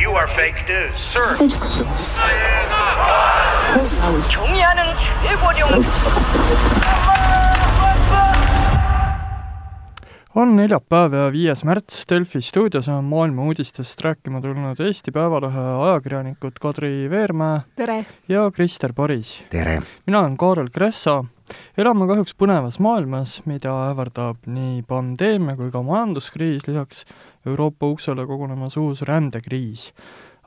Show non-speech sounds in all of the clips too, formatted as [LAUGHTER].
You are fake news, sir. 경의하는 최고령 on neljapäev ja viies märts, Delfi stuudios on maailma uudistest rääkima tulnud Eesti Päevalehe ajakirjanikud Kadri Veermäe tere! ja Krister Paris. tere! mina olen Kaarel Kressa. elame kahjuks põnevas maailmas, mida ähvardab nii pandeemia kui ka majanduskriis, lisaks Euroopa uksele kogunemas uus rändekriis.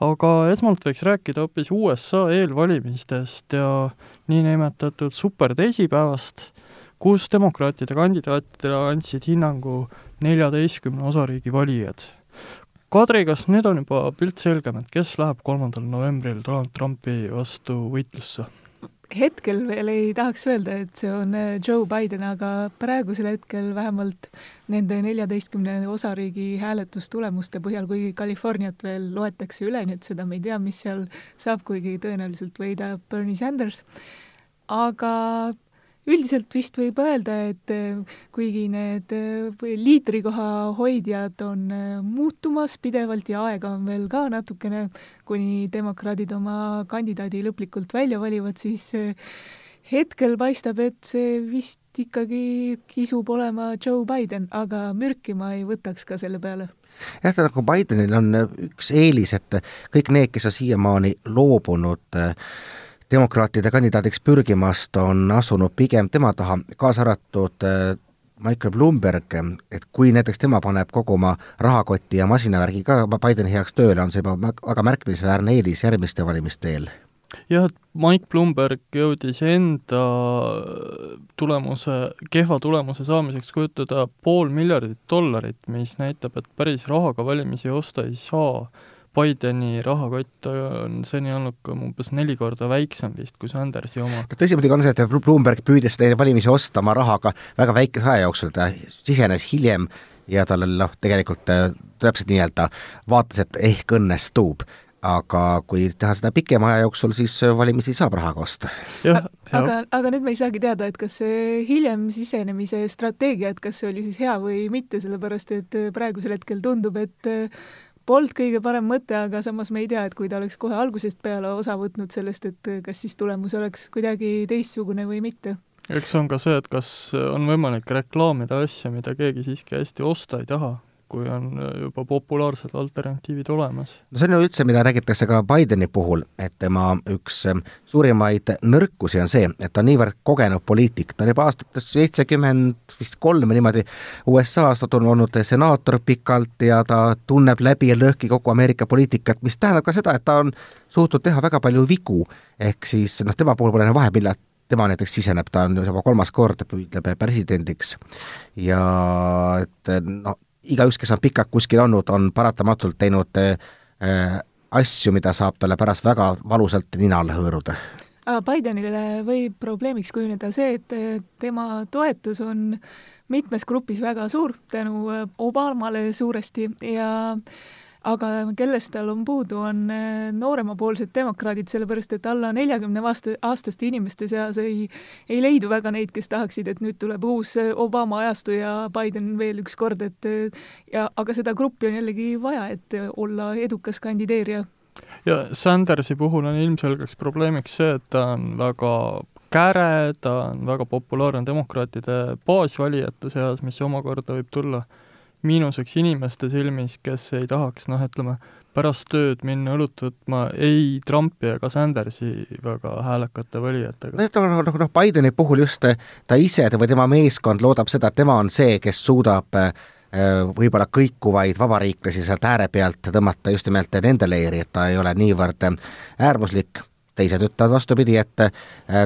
aga esmalt võiks rääkida hoopis USA eelvalimistest ja niinimetatud superteisipäevast kus demokraatide kandidaatidele andsid hinnangu neljateistkümne osariigi valijad. Kadri, kas nüüd on juba pilt selgem, et kes läheb kolmandal novembril Donald Trumpi vastu võitlusse? Hetkel veel ei tahaks öelda, et see on äh, Joe Biden, aga praegusel hetkel vähemalt nende neljateistkümne osariigi hääletustulemuste põhjal, kuigi Californiat veel loetakse üle, nii et seda me ei tea, mis seal saab, kuigi tõenäoliselt võidab Bernie Sanders, aga üldiselt vist võib öelda, et eh, kuigi need eh, liidrikoha hoidjad on eh, muutumas pidevalt ja aega on veel ka natukene, kuni demokraadid oma kandidaadi lõplikult välja valivad, siis hetkel paistab, et see vist ikkagi kisub olema Joe Biden, aga mürki ma ei võtaks ka selle peale. Jah, nagu Bidenil on üks eelis, et kõik need, kes on siiamaani loobunud äh, demokraatide kandidaadiks pürgimast, on asunud pigem tema taha, kaasa arvatud äh, Michael Bloomberg, et kui näiteks tema paneb kogu oma rahakoti ja masinavärgi ka Bideni heaks tööle, on see juba väga märkimisväärne eelis järgmiste valimiste eel. jah, et Mike Bloomberg jõudis enda tulemuse, kehva tulemuse saamiseks kujutada pool miljardit dollarit, mis näitab, et päris rahaga valimisi osta ei saa Bideni rahakott on seni olnud ka umbes neli korda väiksem vist kui Sandersi oma. tõsi muidugi on see, et Bloomberg püüdis neid valimisi osta oma rahaga väga väikese aja jooksul, ta sisenes hiljem ja tal noh, tegelikult äh, täpselt nii-öelda vaatas, et ehk õnnestub aga kui teha seda pikema aja jooksul, siis valimisi saab rahaga osta. aga, aga nüüd me ei saagi teada, et kas see hiljem sisenemise strateegia, et kas see oli siis hea või mitte, sellepärast et praegusel hetkel tundub, et polnud kõige parem mõte, aga samas me ei tea, et kui ta oleks kohe algusest peale osa võtnud sellest, et kas siis tulemus oleks kuidagi teistsugune või mitte. eks on ka see, et kas on võimalik reklaamida asja, mida keegi siiski hästi osta ei taha kui on äh, juba populaarsed alternatiivid olemas. no see on ju üldse, mida räägitakse ka Bideni puhul, et tema üks ähm, suurimaid nõrkusi on see, et ta on niivõrd kogenud poliitik, ta on juba aastates seitsekümmend vist kolm niimoodi USA-s, ta on olnud senaator pikalt ja ta tunneb läbi ja lõhki kogu Ameerika poliitikat, mis tähendab ka seda, et ta on suutnud teha väga palju vigu, ehk siis noh, tema puhul pole enam vahet, millal tema näiteks siseneb, ta on juba kolmas kord, püüdleb presidendiks. Ja et noh, igaüks, kes on pikalt kuskil olnud, on paratamatult teinud äh, asju, mida saab talle pärast väga valusalt nina alla hõõruda. Bidenile võib probleemiks kujuneda see, et tema toetus on mitmes grupis väga suur tänu Obamale suuresti ja äh, aga kellest tal on puudu, on eh, nooremapoolsed demokraadid, sellepärast et alla neljakümne aasta, aastaste inimeste seas ei, ei leidu väga neid, kes tahaksid, et nüüd tuleb uus eh, Obama ajastu ja Biden veel üks kord, et eh, ja aga seda gruppi on jällegi vaja, et olla edukas kandideerija. ja Sandersi puhul on ilmselgeks probleemiks see, et ta on väga käre, ta on väga populaarne demokraatide baasvalijate seas, mis omakorda võib tulla miinuseks inimeste silmis, kes ei tahaks noh, ütleme, pärast tööd minna õlut võtma ei Trumpi ega Sandersi väga häälekate valijatega. noh, noh, noh, Bideni puhul just ta ise või tema meeskond loodab seda, et tema on see, kes suudab äh, võib-olla kõikuvaid vabariiklasi sealt ääre pealt tõmmata just nimelt nende leeri, et ta ei ole niivõrd äärmuslik teised ütlevad vastupidi, et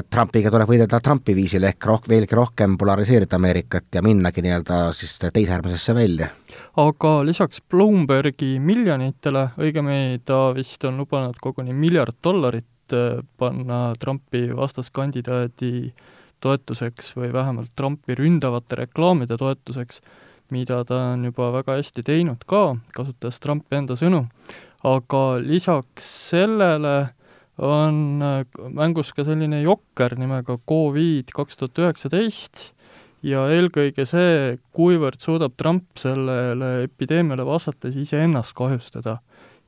Trumpiga tuleb võidelda Trumpi viisil ehk roh-, veelgi rohkem polariseerida Ameerikat ja minnagi nii-öelda siis teise äärmusesse välja. aga lisaks Bloombergi miljonitele, õigemini ta vist on lubanud koguni miljard dollarit äh, panna Trumpi vastaskandidaadi toetuseks või vähemalt Trumpi ründavate reklaamide toetuseks, mida ta on juba väga hästi teinud ka, kasutades Trumpi enda sõnu, aga lisaks sellele on äh, mängus ka selline jokker nimega Covid kaks tuhat üheksateist ja eelkõige see, kuivõrd suudab Trump sellele epideemiale vastates iseennast kahjustada.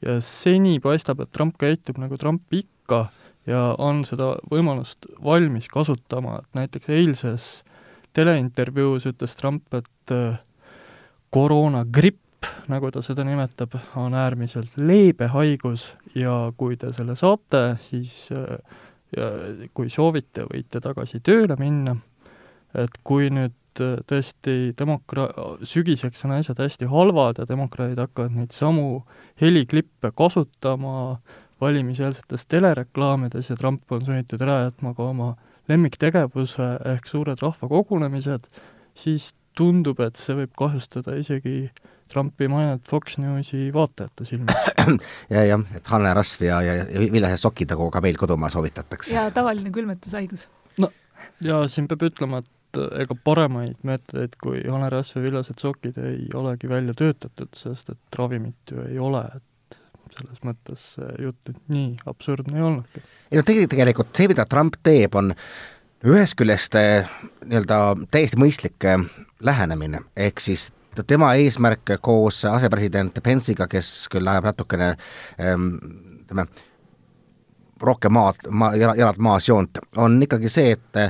ja seni paistab, et Trump käitub nagu Trump ikka ja on seda võimalust valmis kasutama, et näiteks eilses teleintervjuus ütles Trump, et äh, koroonagripp, nagu ta seda nimetab, on äärmiselt leebe haigus ja kui te selle saate, siis äh, ja kui soovite, võite tagasi tööle minna, et kui nüüd äh, tõesti demokra-, sügiseks on asjad hästi halvad ja demokraadid hakkavad neid samu heliklippe kasutama valimiseelsetes telereklaamides ja Trump on sunnitud ära jätma ka oma lemmiktegevuse ehk suured rahvakogunemised, siis tundub, et see võib kahjustada isegi Trumpi mainet Fox Newsi vaatajate silmis. [CLEARS THROAT] ja, jah, et hanerasv ja, ja, ja villased sokid, nagu ka meil kodumaal soovitatakse. ja tavaline külmetushaigus. no ja siin peab ütlema, et ega paremaid meetodeid kui hanerasv ja villased sokid ei olegi välja töötatud, sest et ravimit ju ei ole, et selles mõttes see jutt nüüd nii absurdne ei olnudki. ei no tegelikult see, mida Trump teeb, on ühest küljest eh, nii-öelda täiesti mõistlik eh, lähenemine, ehk siis tema eesmärk koos asepresident Pence'iga, kes küll ajab natukene ehm, ütleme, rohkem maad, maa, jalad maas joont, on ikkagi see, et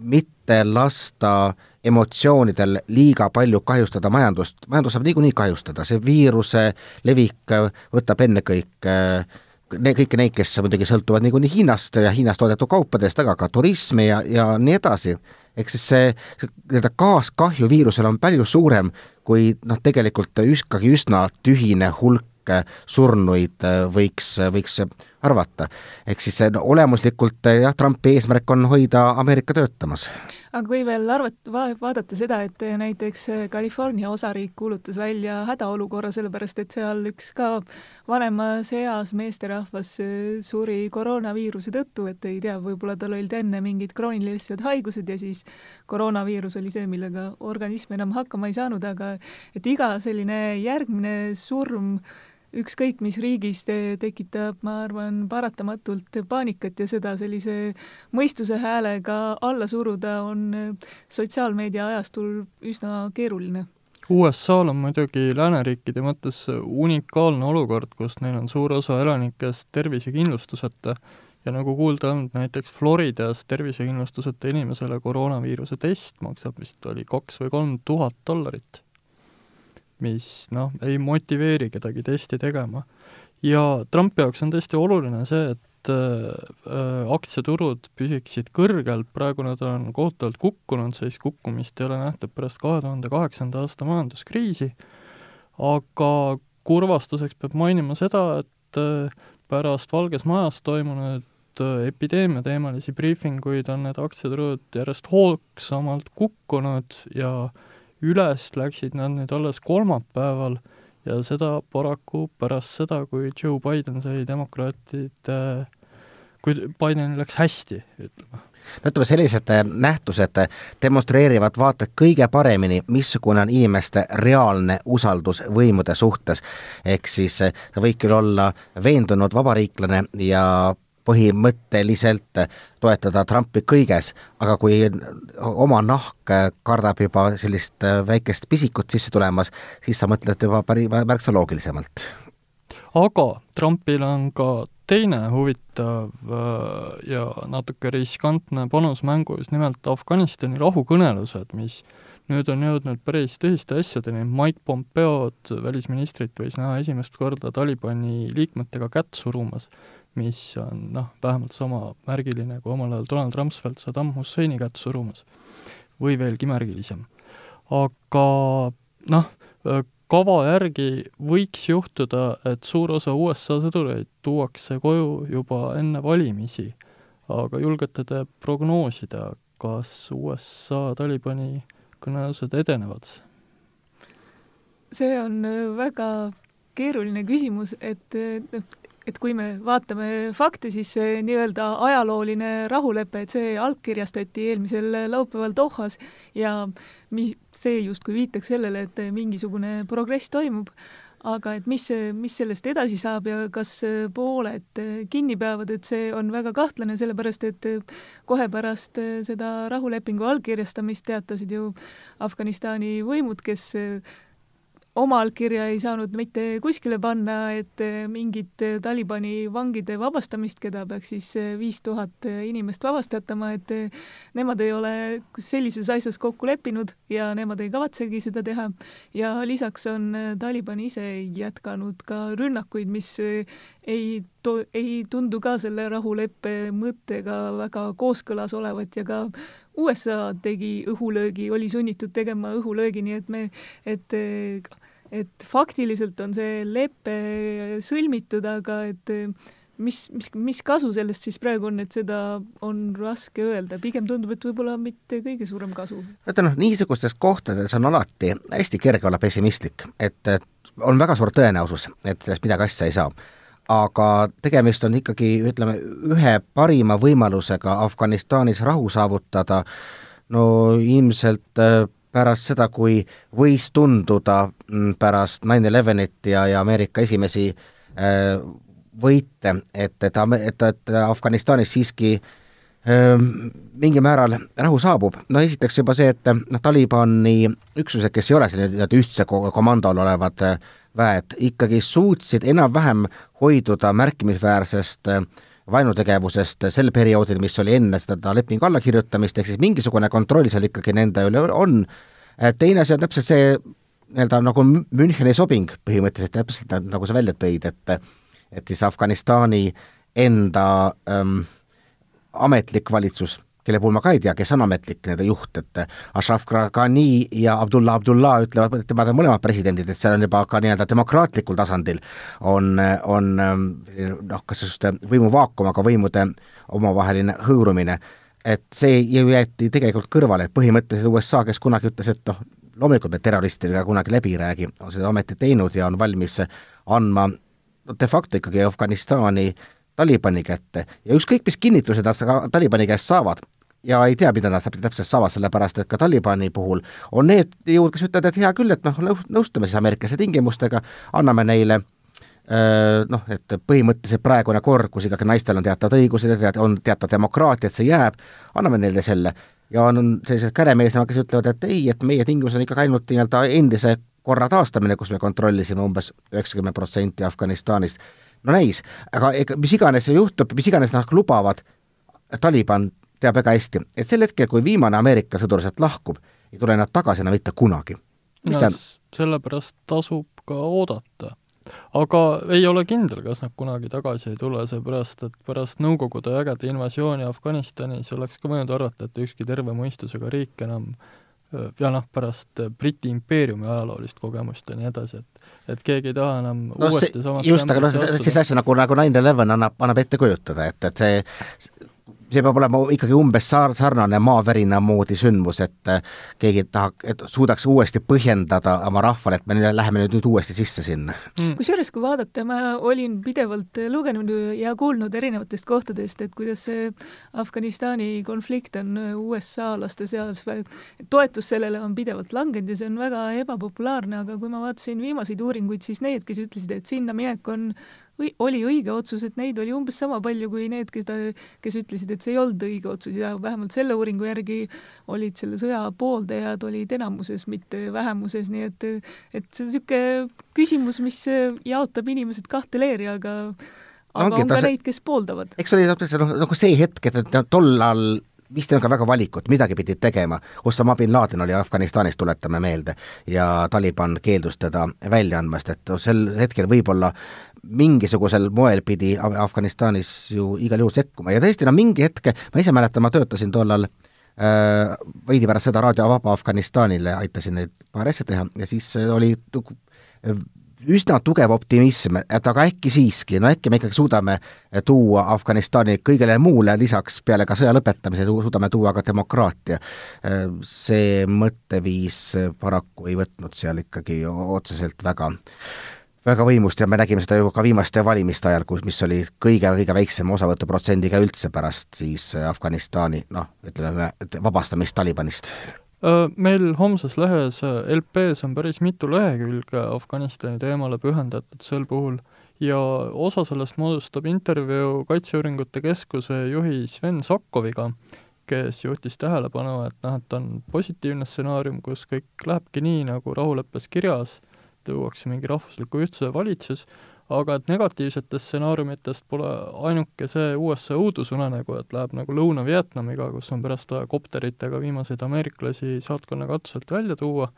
mitte lasta emotsioonidel liiga palju kahjustada majandust, majandus saab niikuinii kahjustada, see viiruse levik võtab ennekõike ne, kõiki neid, kes muidugi sõltuvad niikuinii Hiinast ja Hiinas toodetud kaupadest, aga ka turismi ja, ja nii edasi. Ehk siis see, see nii-öelda kaaskahju viirusele on palju suurem kui noh, tegelikult ikkagi üsna tühine hulk surnuid äh, võiks, võiks arvata. ehk siis no, olemuslikult jah, Trumpi eesmärk on hoida Ameerika töötamas aga kui veel arvat-, va-, vaadata seda, et näiteks California osariik kuulutas välja hädaolukorra, sellepärast et seal üks ka vanemas eas meesterahvas suri koroonaviiruse tõttu, et ei tea, võib-olla tal olid enne mingid kroonilised haigused ja siis koroonaviirus oli see, millega organism enam hakkama ei saanud, aga et iga selline järgmine surm ükskõik mis riigis te tekitab, ma arvan, paratamatult paanikat ja seda sellise mõistuse häälega alla suruda on sotsiaalmeedia ajastul üsna keeruline. USA-l on muidugi lääneriikide mõttes unikaalne olukord, kus neil on suur osa elanikest tervisekindlustuseta ja nagu kuulda olnud, näiteks Floridas tervisekindlustuseta inimesele koroonaviiruse test maksab vist oli kaks või kolm tuhat dollarit mis noh, ei motiveeri kedagi testi tegema. ja Trumpi jaoks on tõesti oluline see, et äh, aktsiaturud püsiksid kõrgel, praegu nad on kohutavalt kukkunud, sellist kukkumist ei ole nähtud pärast kahe tuhande kaheksanda aasta majanduskriisi, aga kurvastuseks peab mainima seda, et äh, pärast Valges Majas toimunud äh, epideemiateemalisi briifinguid on need aktsiaturud järjest hoogsamalt kukkunud ja äh, üles läksid nad nüüd alles kolmapäeval ja seda paraku pärast seda, kui Joe Biden sai demokraatide, kui Bidenil läks hästi, ütleme no ütleme, sellised nähtused demonstreerivad vaata kõige paremini, missugune on inimeste reaalne usaldus võimude suhtes. ehk siis sa võid küll olla veendunud vabariiklane ja põhimõtteliselt toetada Trumpi kõiges, aga kui oma nahk kardab juba sellist väikest pisikut sisse tulemas, siis sa mõtled juba päri-, märksa loogilisemalt. aga Trumpil on ka teine huvitav äh, ja natuke riskantne panus mängus, nimelt Afganistani rahukõnelused, mis nüüd on jõudnud päris tõsiste asjadeni, Mike Pompeod, välisministrit, võis näha esimest korda Talibani liikmetega kätt surumas mis on noh, vähemalt sama märgiline kui omal ajal Donald Rumsfeld Saddam Husseini kätt surumas. või veelgi märgilisem. aga noh, kava järgi võiks juhtuda, et suur osa USA sõdureid tuuakse koju juba enne valimisi, aga julgete te prognoosida, kas USA Talibani kõnelused edenevad? see on väga keeruline küsimus, et noh, et kui me vaatame fakte, siis see nii-öelda ajalooline rahulepe, et see allkirjastati eelmisel laupäeval Dohas ja mi-, see justkui viitaks sellele, et mingisugune progress toimub, aga et mis, mis sellest edasi saab ja kas pooled kinni peavad, et see on väga kahtlane, sellepärast et kohe pärast seda rahulepingu allkirjastamist teatasid ju Afganistani võimud, kes oma allkirja ei saanud mitte kuskile panna, et mingit Talibani vangide vabastamist, keda peaks siis viis tuhat inimest vabastatama, et nemad ei ole sellises asjas kokku leppinud ja nemad ei kavatsegi seda teha. ja lisaks on Taliban ise jätkanud ka rünnakuid, mis ei to-, ei tundu ka selle rahuleppe mõttega väga kooskõlas olevat ja ka USA tegi õhulöögi, oli sunnitud tegema õhulöögi, nii et me, et et faktiliselt on see lepe sõlmitud, aga et mis, mis, mis kasu sellest siis praegu on, et seda on raske öelda, pigem tundub, et võib-olla mitte kõige suurem kasu. vaata noh, niisugustes kohtades on alati hästi kerge olla pessimistlik, et, et on väga suur tõenäosus, et sellest midagi asja ei saa aga tegemist on ikkagi, ütleme, ühe parima võimalusega Afganistanis rahu saavutada, no ilmselt äh, pärast seda, kui võis tunduda mm, pärast nine elevenit ja, ja Ameerika esimesi äh, võite, et, et, et, et Afganistanis siiski äh, mingil määral rahu saabub, no esiteks juba see, et noh, Talibani üksused, kes ei ole selline ühtse komandol olevad äh, väed ikkagi suutsid enam-vähem hoiduda märkimisväärsest äh, vaenutegevusest sel perioodil, mis oli enne seda lepingu allakirjutamist, ehk siis mingisugune kontroll seal ikkagi nende üle on. Äh, teine asi on täpselt see nii-öelda nagu Müncheni sobing põhimõtteliselt, täpselt nagu sa välja tõid, et et siis Afganistani enda ähm, ametlik valitsus kelle puhul ma ka ei tea, kes on ametlik nende juht, et Ashraf Ghani ja Abdullah Abdullah ütlevad, et nemad on mõlemad presidendid, et seal on juba ka nii-öelda demokraatlikul tasandil on, on noh, kas just võimuvaakum, aga võimude omavaheline hõõrumine. et see ju jäeti tegelikult kõrvale, põhimõtteliselt USA, kes kunagi ütles, et noh, loomulikult me terroristidega kunagi läbi ei räägi, on seda ometi teinud ja on valmis andma de facto ikkagi Afganistani Talibani kätte ja ükskõik, mis kinnitused nad Talibani käest saavad, ja ei tea, mida nad täpselt saavad, sellepärast et ka Talibani puhul on need jõud, kes ütlevad, et hea küll, et noh, nõustume siis ameeriklaste tingimustega, anname neile noh, et põhimõtteliselt praegune kord, kus ikkagi naistel on teatavad õigused ja on teatav demokraatia, et see jääb, anname neile selle. ja on sellised käremeesemad, kes ütlevad, et ei, et meie tingimus on ikkagi ainult nii-öelda endise korra taastamine, kus me kontrollisime umbes üheksakümmend protsenti Afganistanist. No näis, aga ega mis iganes juhtub, mis iganes nad lubavad, Taliban teab väga hästi, et sel hetkel, kui viimane Ameerika sõdur sealt lahkub, ei tule nad tagasi enam mitte kunagi. no, sellepärast tasub ka oodata. aga ei ole kindel, kas nad kunagi tagasi ei tule, seepärast et pärast Nõukogude vägede invasiooni Afganistanis oleks ka võinud arvata, et ükski terve mõistusega riik enam ja noh, pärast Briti impeeriumi ajaloolist kogemust ja nii edasi, et et keegi ei taha enam no, uuesti samasse just, aga noh, sellist asja nagu, nagu nine eleven annab, annab ette kujutada, et, et see see peab olema ikkagi umbes sar-, sarnane maavärina moodi sündmus, et äh, keegi tahab, et suudaks uuesti põhjendada oma rahvale, et me nüüd läheme nüüd, nüüd uuesti sisse sinna. Mm.. kusjuures, kui vaadata, ma olin pidevalt lugenud ja kuulnud erinevatest kohtadest, et kuidas see Afganistani konflikt on USA-laste seas, toetus sellele on pidevalt langenud ja see on väga ebapopulaarne, aga kui ma vaatasin viimaseid uuringuid, siis need, kes ütlesid, et sinna minek on oli õige otsus, et neid oli umbes sama palju kui need, keda, kes ütlesid, et see ei olnud õige otsus ja vähemalt selle uuringu järgi olid selle sõja pooldajad olid enamuses, mitte vähemuses, nii et et see on niisugune küsimus, mis jaotab inimesed kahte leeri, aga aga Ongi, on ka neid, kes pooldavad. eks oli noh, nagu see hetk, et tollal vist ei olnud ka väga valikut, midagi pidid tegema. Osama bin Laden oli Afganistanis, tuletame meelde, ja Taliban keeldus teda välja andmast, et sel hetkel võib-olla mingisugusel moel pidi Afganistanis ju igal juhul sekkuma ja tõesti, no mingi hetk, ma ise mäletan, ma töötasin tollal äh, veidi pärast seda Raadio Vaba Afganistanile, aitasin neid paar asja teha ja siis oli üsna tugev optimism, et aga äkki siiski, no äkki me ikkagi suudame tuua Afganistani kõigele muule lisaks peale ka sõja lõpetamise, suudame tuua ka demokraatia. see mõtteviis paraku ei võtnud seal ikkagi otseselt väga väga võimust ja me nägime seda ju ka viimaste valimiste ajal, kus, mis oli kõige-kõige väiksema osavõtuprotsendiga üldse pärast siis Afganistani noh, ütleme, vabastamist Talibanist. Meil homses lehes LP-s on päris mitu lehekülge Afganistani teemale pühendatud sel puhul ja osa sellest moodustab intervjuu Kaitseuuringute Keskuse juhi Sven Sakkoviga, kes juhtis tähelepanu, et noh, et on positiivne stsenaarium, kus kõik lähebki nii, nagu rahuleppes kirjas luuakse mingi rahvusliku ühtsuse valitsus, aga et negatiivsetest stsenaariumitest pole ainuke see USA õudusunenägu, et läheb nagu Lõuna-Vietnamiga, kus on pärast vaja kopteritega viimaseid ameeriklasi saatkonna katuselt välja tuua,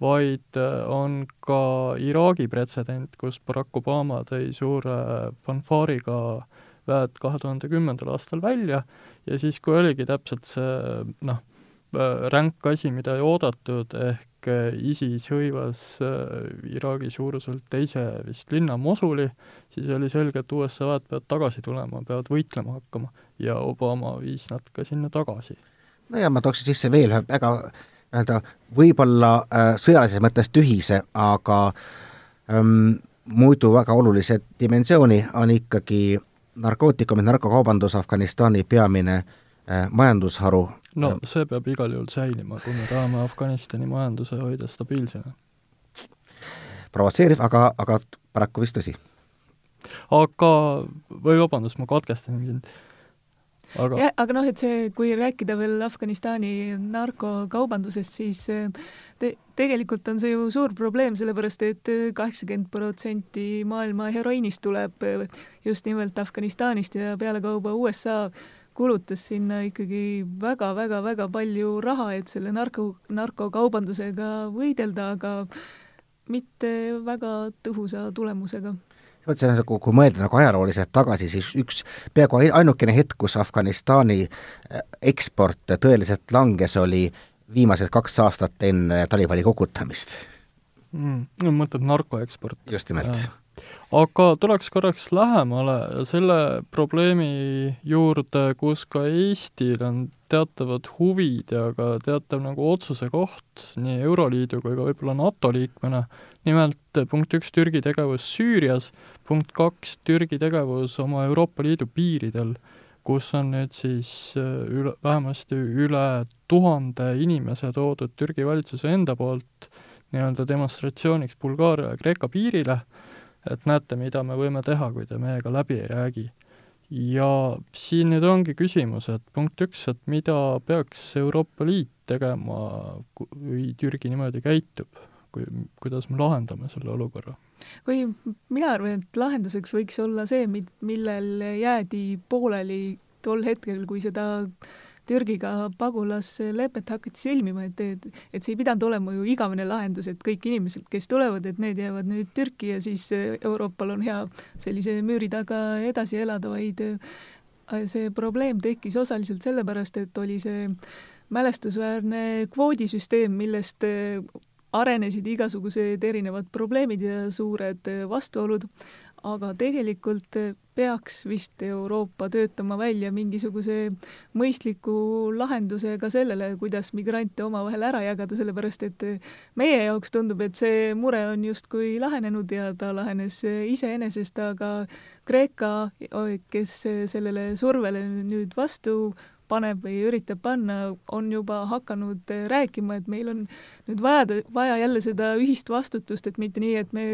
vaid äh, on ka Iraagi pretsedent, kus Barack Obama tõi suure fanfaariga väed kahe tuhande kümnendal aastal välja ja siis, kui oligi täpselt see noh, äh, ränk asi, mida ei oodatud, ehk ISIS hõivas äh, Iraagi suuruselt teise vist linna Mosuli, siis oli selge, et USA väed peavad tagasi tulema, peavad võitlema hakkama ja Obama viis nad ka sinna tagasi. no ja ma tooksin sisse veel ühe väga nii-öelda võib-olla äh, sõjalises mõttes tühise, aga ähm, muidu väga olulise dimensiooni on ikkagi narkootikumid, narkokaubandus Afganistani peamine äh, majandusharu. No see peab igal juhul säilima, kui me tahame Afganistani majanduse hoida stabiilsena. provotseeriv, aga, aga paraku vist tõsi. aga, või vabandust, ma katkestasin sind aga jah, aga noh, et see, kui rääkida veel Afganistani narkokaubandusest, siis eh, te, tegelikult on see ju suur probleem, sellepärast et kaheksakümmend protsenti maailma heroiinist tuleb eh, just nimelt Afganistanist ja pealekauba USA kulutas sinna ikkagi väga-väga-väga palju raha, et selle narko, narkokaubandusega võidelda, aga mitte väga tõhusa tulemusega vot see on nagu, kui mõelda nagu ajalooliselt tagasi, siis üks peaaegu ainukene hetk, kus Afganistani äh, eksport tõeliselt langes, oli viimased kaks aastat enne Talibani kukutamist mm,. mõtled narkoeksport? just nimelt. Aga tuleks korraks lähemale selle probleemi juurde, kus ka Eestil on teatavad huvid ja ka teatav nagu otsuse koht nii Euroliidu kui ka võib-olla NATO liikmena, nimelt punkt üks, Türgi tegevus Süürias, punkt kaks, Türgi tegevus oma Euroopa Liidu piiridel, kus on nüüd siis äh, üle, vähemasti üle tuhande inimese toodud Türgi valitsuse enda poolt nii-öelda demonstratsiooniks Bulgaaria ja Kreeka piirile, et näete, mida me võime teha, kui te meiega läbi ei räägi ja siin nüüd ongi küsimus, et punkt üks, et mida peaks Euroopa Liit tegema, kui Türgi niimoodi käitub, kui, kuidas me lahendame selle olukorra? kui mina arvan, et lahenduseks võiks olla see, millel jäädi pooleli tol hetkel, kui seda Türgiga pagulaslepet hakati sõlmima, et, et, et see ei pidanud olema ju igavene lahendus, et kõik inimesed, kes tulevad, et need jäävad nüüd Türki ja siis Euroopal on hea sellise müüri taga edasi elada, vaid äh, see probleem tekkis osaliselt sellepärast, et oli see mälestusväärne kvoodisüsteem, millest äh, arenesid igasugused erinevad probleemid ja suured äh, vastuolud, aga tegelikult peaks vist Euroopa töötama välja mingisuguse mõistliku lahenduse ka sellele, kuidas migrante omavahel ära jagada, sellepärast et meie jaoks tundub, et see mure on justkui lahenenud ja ta lahenes iseenesest, aga Kreeka, kes sellele survele nüüd vastu paneb või üritab panna, on juba hakanud äh, rääkima, et meil on nüüd vaja, vaja jälle seda ühist vastutust, et mitte nii, et me,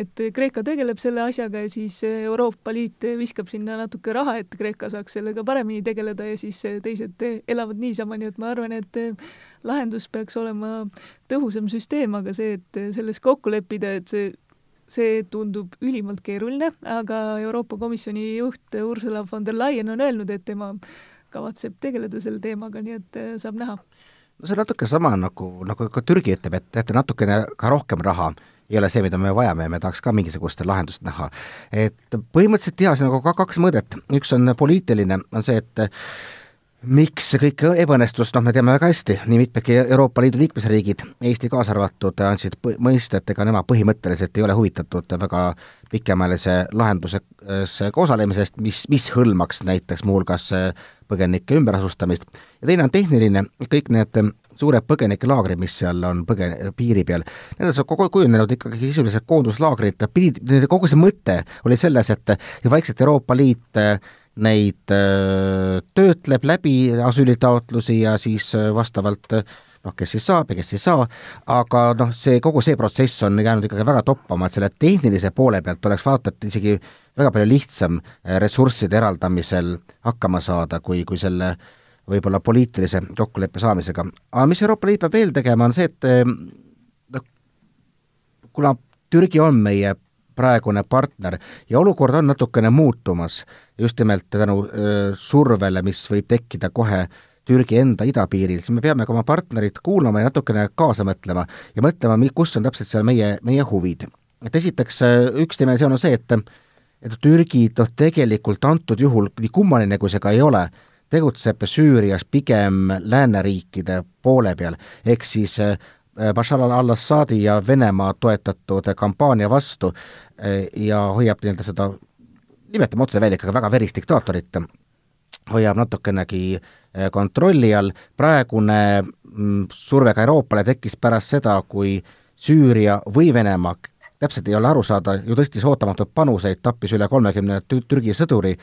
et Kreeka tegeleb selle asjaga ja siis Euroopa Liit viskab sinna natuke raha, et Kreeka saaks sellega paremini tegeleda ja siis teised elavad niisama, nii et ma arvan, et lahendus peaks olema tõhusam süsteem, aga see, et selles kokku leppida, et see see tundub ülimalt keeruline, aga Euroopa Komisjoni juht Ursula von der Leyen on öelnud, et tema kavatseb tegeleda selle teemaga, nii et äh, saab näha. no see on natuke sama, nagu, nagu ka Türgi ütleb, et teate, natukene ka rohkem raha ei ole see, mida me vajame ja me tahaks ka mingisugust lahendust näha. et põhimõtteliselt jaa, siin on nagu kaks mõõdet, üks on poliitiline, on see, et miks see kõik ebaõnnestus, noh, me teame väga hästi, nii mitmedki Euroopa Liidu liikmesriigid, Eesti kaasa arvatud, andsid mõista, et ega nemad põhimõtteliselt ei ole huvitatud väga pikemaajalise lahendusega osalemisest, mis, mis hõlmaks näiteks muuhulgas põgenike ümberasustamist, ja teine on tehniline, kõik need suured põgenikelaagrid, mis seal on põgen-, piiri peal, need on kogu kujunenud ikkagi sisuliselt koonduslaagrid, pidid, kogu see mõte oli selles, et vaikselt Euroopa Liit neid äh, töötleb läbi asüülitaotlusi ja siis äh, vastavalt äh, noh, kes siis saab ja kes ei saa, aga noh, see, kogu see protsess on jäänud ikkagi väga toppama, et selle tehnilise poole pealt oleks vaata et isegi väga palju lihtsam ressursside eraldamisel hakkama saada, kui, kui selle võib-olla poliitilise kokkuleppe saamisega. aga mis Euroopa Liit peab veel tegema, on see, et noh, kuna Türgi on meie praegune partner ja olukord on natukene muutumas just nimelt tänu öö, survele, mis võib tekkida kohe Türgi enda idapiiril, siis me peame ka oma partnerit kuulama ja natukene kaasa mõtlema ja mõtlema, kus on täpselt seal meie, meie huvid. et esiteks üks dimensioon on see, et et Türgi noh, tegelikult antud juhul, nii kummaline kui see ka ei ole, tegutseb Süürias pigem lääneriikide poole peal, ehk siis Bashar al-Assadi ja Venemaa toetatud kampaania vastu ja hoiab nii-öelda seda, nimetame otse välja ikkagi väga verist diktaatorit, hoiab natukenegi kontrolli all, praegune mm, surve ka Euroopale tekkis pärast seda, kui Süüria või Venemaa, täpselt ei ole aru saada, ju tõstis ootamatuid panuseid, tappis üle kolmekümne Türgi sõduri,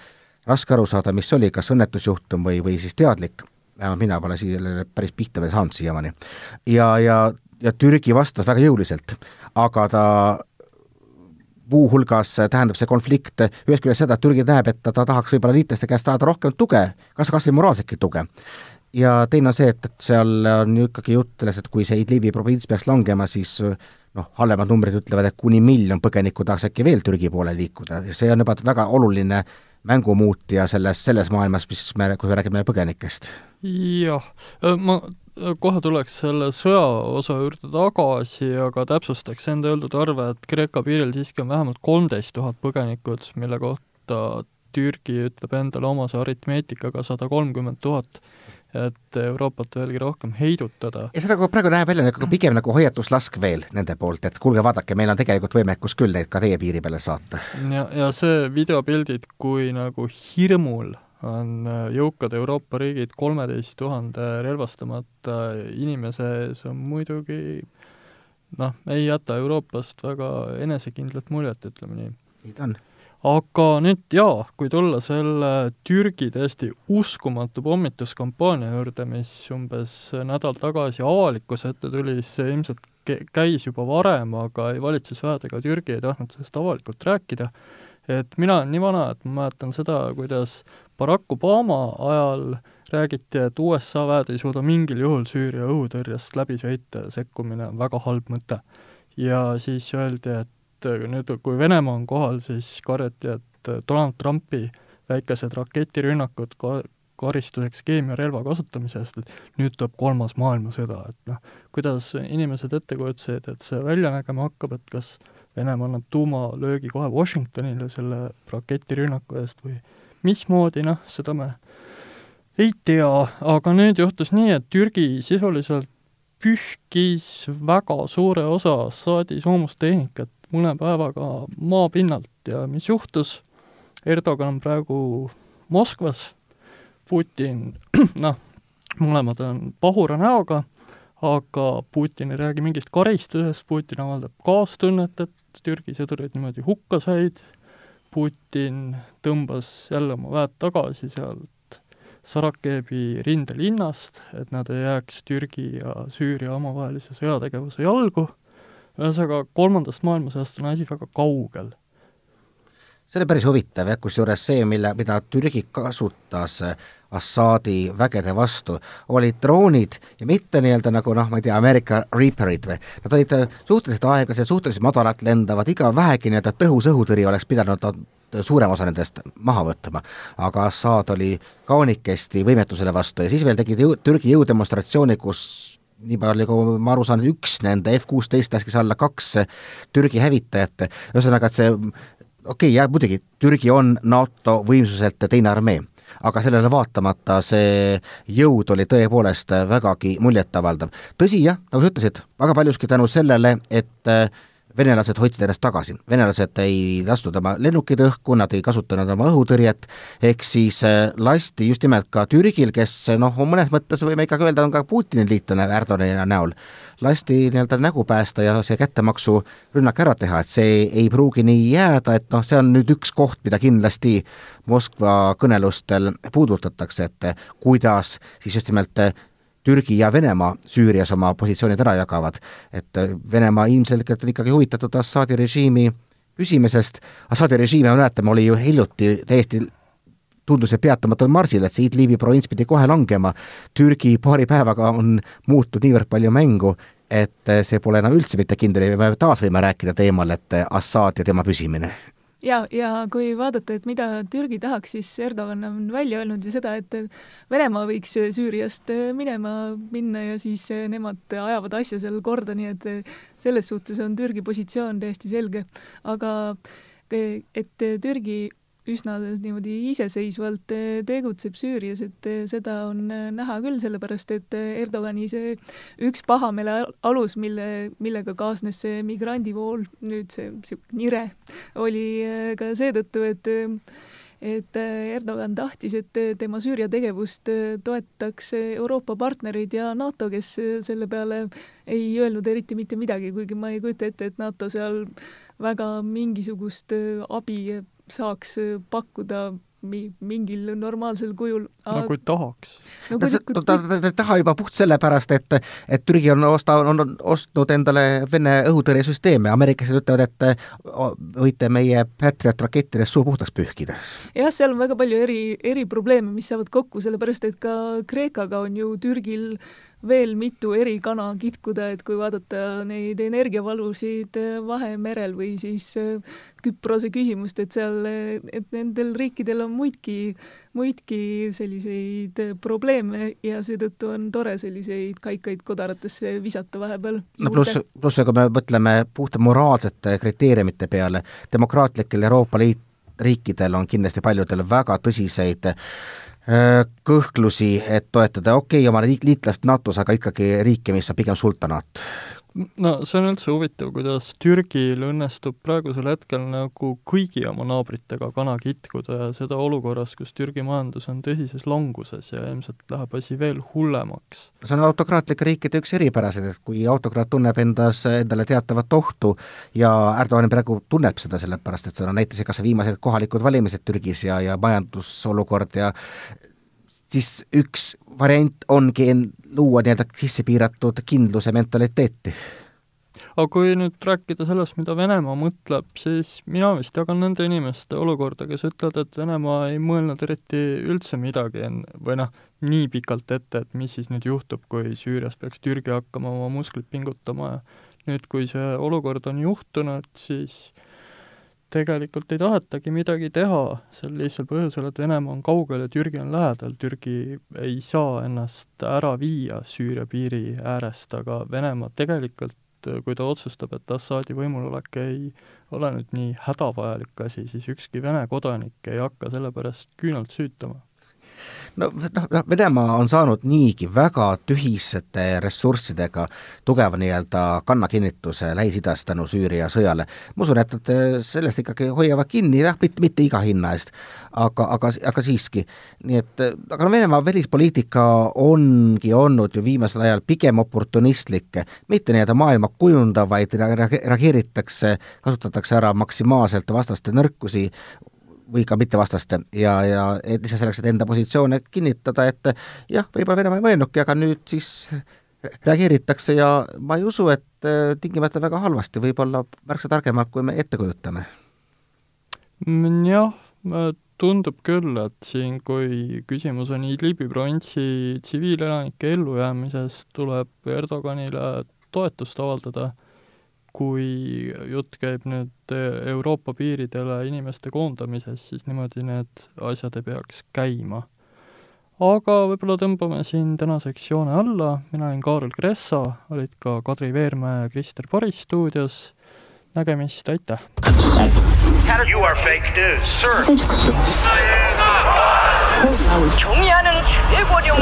raske aru saada, mis oli, kas õnnetusjuhtum või, või siis teadlik. Vähemalt mina pole sellele päris pihta veel saanud siiamaani. ja, ja, ja Türgi vastas väga jõuliselt, aga ta muuhulgas tähendab see konflikt ühest küljest seda, et Türgi näeb, et ta, ta tahaks võib-olla liitlaste käest saada rohkem tuge, kas, kas või moraalsetki tuge. ja teine on see, et, et seal on ju ikkagi jutt sellest, et kui see Idlibi provints peaks langema, siis noh, halvemad numbrid ütlevad, et kuni miljon põgenikku tahaks äkki veel Türgi poole liikuda ja see on juba väga oluline mängumuutja selles, selles maailmas, mis me, kui me räägime põgenikest jah, ma kohe tuleks selle sõja osa juurde tagasi, aga täpsustaks enda öeldud arve, et Kreeka piiril siiski on vähemalt kolmteist tuhat põgenikud, mille kohta Türgi ütleb endale omase aritmeetikaga sada kolmkümmend tuhat, et Euroopat veelgi rohkem heidutada. ja see nagu praegu näeb välja nagu pigem nagu hoiatuslask veel nende poolt, et kuulge, vaadake, meil on tegelikult võimekus küll neid ka teie piiri peale saata. ja, ja see videopildid, kui nagu hirmul on äh, jõukad Euroopa riigid kolmeteist tuhande relvastamata inimese ees, on muidugi noh, ei jäta Euroopast väga enesekindlat muljet, ütleme nii. nii ta on. aga nüüd jaa, kui tulla selle Türgi täiesti uskumatu pommituskampaania juurde, mis umbes nädal tagasi avalikkuse ette tuli, siis see ilmselt käis juba varem, aga ei valitsusväed ega Türgi ei tahtnud sellest avalikult rääkida, et mina olen nii vana, et ma mäletan seda, kuidas Barack Obama ajal räägiti, et USA väed ei suuda mingil juhul Süüria õhutõrjest läbi sõita ja sekkumine on väga halb mõte. ja siis öeldi, et nüüd, kui Venemaa on kohal, siis karjati, et Donald Trumpi väikesed raketirünnakud ka-, karistuseks keemiarelva kasutamise eest, et nüüd tuleb kolmas maailmasõda, et noh, kuidas inimesed ette kujutasid, et see välja nägema hakkab, et kas Venemaa annab tuumalöögi kohe Washingtonile selle raketirünnaku eest või mismoodi, noh, seda me ei tea, aga nüüd juhtus nii, et Türgi sisuliselt pühkis väga suure osa Assaadi soomustehnikat mõne päevaga maapinnalt. Ja mis juhtus, Erdogan on praegu Moskvas, Putin, [CLEARS THROAT] noh, mõlemad on pahura näoga, aga Putin ei räägi mingist karistusest, Putin avaldab kaastunnet, et Türgi sõdurid niimoodi hukka said Putin tõmbas jälle oma väed tagasi sealt Sarakevi rindelinnast, et nad ei jääks Türgi ja Süüria omavahelise sõjategevuse jalgu, ühesõnaga kolmandast maailmasõjast on asi väga kaugel. See oli päris huvitav jah, kusjuures see, mille, mida Türgi kasutas Assaadi vägede vastu, olid droonid ja mitte nii-öelda nagu noh, ma ei tea, Ameerika Reaperid või, nad olid suhteliselt aeglased, suhteliselt madalalt lendavad, iga vähegi nii-öelda tõhus õhutõrje oleks pidanud suurem osa nendest maha võtma. aga Assad oli kaunikesti võimetusele vastu ja siis veel tegid jõu, Türgi jõudemonstratsiooni, kus nii palju, kui ma aru saan, üks nende F kuusteist laskis alla kaks Türgi hävitajat, ühesõnaga, et see okei okay,, jah, muidugi, Türgi on NATO võimsuselt teine armee aga sellele vaatamata see jõud oli tõepoolest vägagi muljetavaldav. tõsi jah, nagu sa ütlesid, väga paljuski tänu sellele, et äh, venelased hoidsid ennast tagasi, venelased ei lastud oma lennukid õhku, nad ei kasutanud oma õhutõrjet, ehk siis äh, lasti just nimelt ka Türgil, kes noh, mõnes mõttes võime ikkagi öelda, on ka Putini liitlane Erdogani näol, lasti nii-öelda nägu päästa ja see kättemaksurünnak ära teha, et see ei pruugi nii jääda, et noh, see on nüüd üks koht, mida kindlasti Moskva kõnelustel puudutatakse, et kuidas siis just nimelt Türgi ja Venemaa Süürias oma positsioonid ära jagavad. et Venemaa ilmselgelt on ikkagi huvitatud Assaadi režiimi püsimisest, Assaadi režiim, me mäletame, oli ju hiljuti täiesti tundus, et peatamatul marsil, et see Idlibi provints pidi kohe langema, Türgi paari päevaga on muutnud niivõrd palju mängu et see pole enam üldse mitte kindel. Ja me taas võime rääkida teemal, et Assad ja tema püsimine. Ja, ja kui vaadata, et mida Türgi tahaks, siis Erdogan on välja öelnud ju seda, et Venemaa võiks Süüriast minema minna ja siis nemad ajavad asja seal korda, nii et selles suhtes on Türgi positsioon täiesti selge. aga et Türgi üsna niimoodi iseseisvalt eh, tegutseb Süürias, et eh, seda on eh, näha küll, sellepärast et Erdogani see üks pahameele alus, mille, millega kaasnes see migrandivool, nüüd see niisugune nire, oli ka seetõttu, et et Erdogan tahtis, et tema Süüria tegevust toetaks Euroopa partnerid ja NATO, kes selle peale ei öelnud eriti mitte midagi, kuigi ma ei kujuta ette, et NATO seal väga mingisugust abi saaks äh, pakkuda mi-, mingil normaalsel kujul. no kui tahaks. no kui, kui, ta, ta, ta ei taha juba puht sellepärast, et, et Türgi on osta, on ostnud endale Vene õhutõrjesüsteeme, ameeriklased ütlevad, et võite meie Patriot rakettidest suu puhtaks pühkida. jah, seal on väga palju eri, eriprobleeme, mis saavad kokku, sellepärast et ka Kreekaga on ju Türgil veel mitu eri kana kitkuda, et kui vaadata neid energiavalusid Vahemerel või siis äh, Küprose küsimust, et seal, et nendel riikidel on muidki, muidki selliseid probleeme ja seetõttu on tore selliseid kaikaid kodaratesse visata vahepeal. no pluss, pluss kui me mõtleme puhta moraalsete kriteeriumite peale, demokraatlikel Euroopa Liit riikidel on kindlasti paljudel väga tõsiseid kõhklusi, et toetada okei okay,, oma liit, liitlast NATO-s, aga ikkagi riike, mis on pigem sultanaat? No see on üldse huvitav, kuidas Türgil õnnestub praegusel hetkel nagu kõigi oma naabritega kana kitkuda ja seda olukorras, kus Türgi majandus on tõsises languses ja ilmselt läheb asi veel hullemaks. see on autokraatlike riikide üks eripärasid, et kui autokraat tunneb endas, endale teatavat ohtu ja Erdogan praegu tunneb seda sellepärast, et on näiteks kas või viimased kohalikud valimised Türgis ja, ja majandusolukord ja siis üks variant ongi luua nii-öelda sisse piiratud kindluse mentaliteeti. aga kui nüüd rääkida sellest, mida Venemaa mõtleb, siis mina vist jagan nende inimeste olukorda, kes ütlevad, et Venemaa ei mõelnud eriti üldse midagi või noh, nii pikalt ette, et mis siis nüüd juhtub, kui Süürias peaks Türgi hakkama oma musklit pingutama ja nüüd, kui see olukord on juhtunud, siis äh, tegelikult ei tahetagi midagi teha, sel lihtsal põhjusel, et Venemaa on kaugel ja Türgi on lähedal, Türgi ei saa ennast ära viia Süüria piiri äärest, aga Venemaa tegelikult, kui ta otsustab, et Assadi võimulolek ei ole nüüd nii hädavajalik asi, siis ükski Vene kodanik ei hakka selle pärast küünalt süütama no noh, noh, Venemaa on saanud niigi väga tühisete ressurssidega tugeva nii-öelda kannakinnituse Lähis-Idas tänu Süüria sõjale. ma usun, et nad äh, sellest ikkagi hoiavad kinni, jah, mitte, mitte iga hinna eest, aga, aga, aga siiski. nii et, äh, aga no Venemaa välispoliitika ongi olnud ju viimasel ajal pigem oportunistlik, mitte nii-öelda maailma kujundav, vaid reageeritakse, kasutatakse ära maksimaalselt vastaste nõrkusi, või ka mittevastaste. Ja, ja et lihtsalt selleks, et enda positsioone kinnitada, et jah, võib-olla Venemaa ei mõelnudki, aga nüüd siis reageeritakse ja ma ei usu, et äh, tingimata väga halvasti, võib-olla märksa targemalt, kui me ette kujutame. Mm, jah, tundub küll, et siin, kui küsimus on Idlibi provintsi tsiviilelanike ellujäämises, tuleb Erdoganile toetust avaldada kui jutt käib nüüd Euroopa piiridele inimeste koondamisest, siis niimoodi need asjad ei peaks käima. aga võib-olla tõmbame siin tänaseks joone alla, mina olin Kaarel Kressa, olid ka Kadri Veermäe ja Krister Paris stuudios, nägemist, aitäh! You are fake news, sir. 종이하는 최고령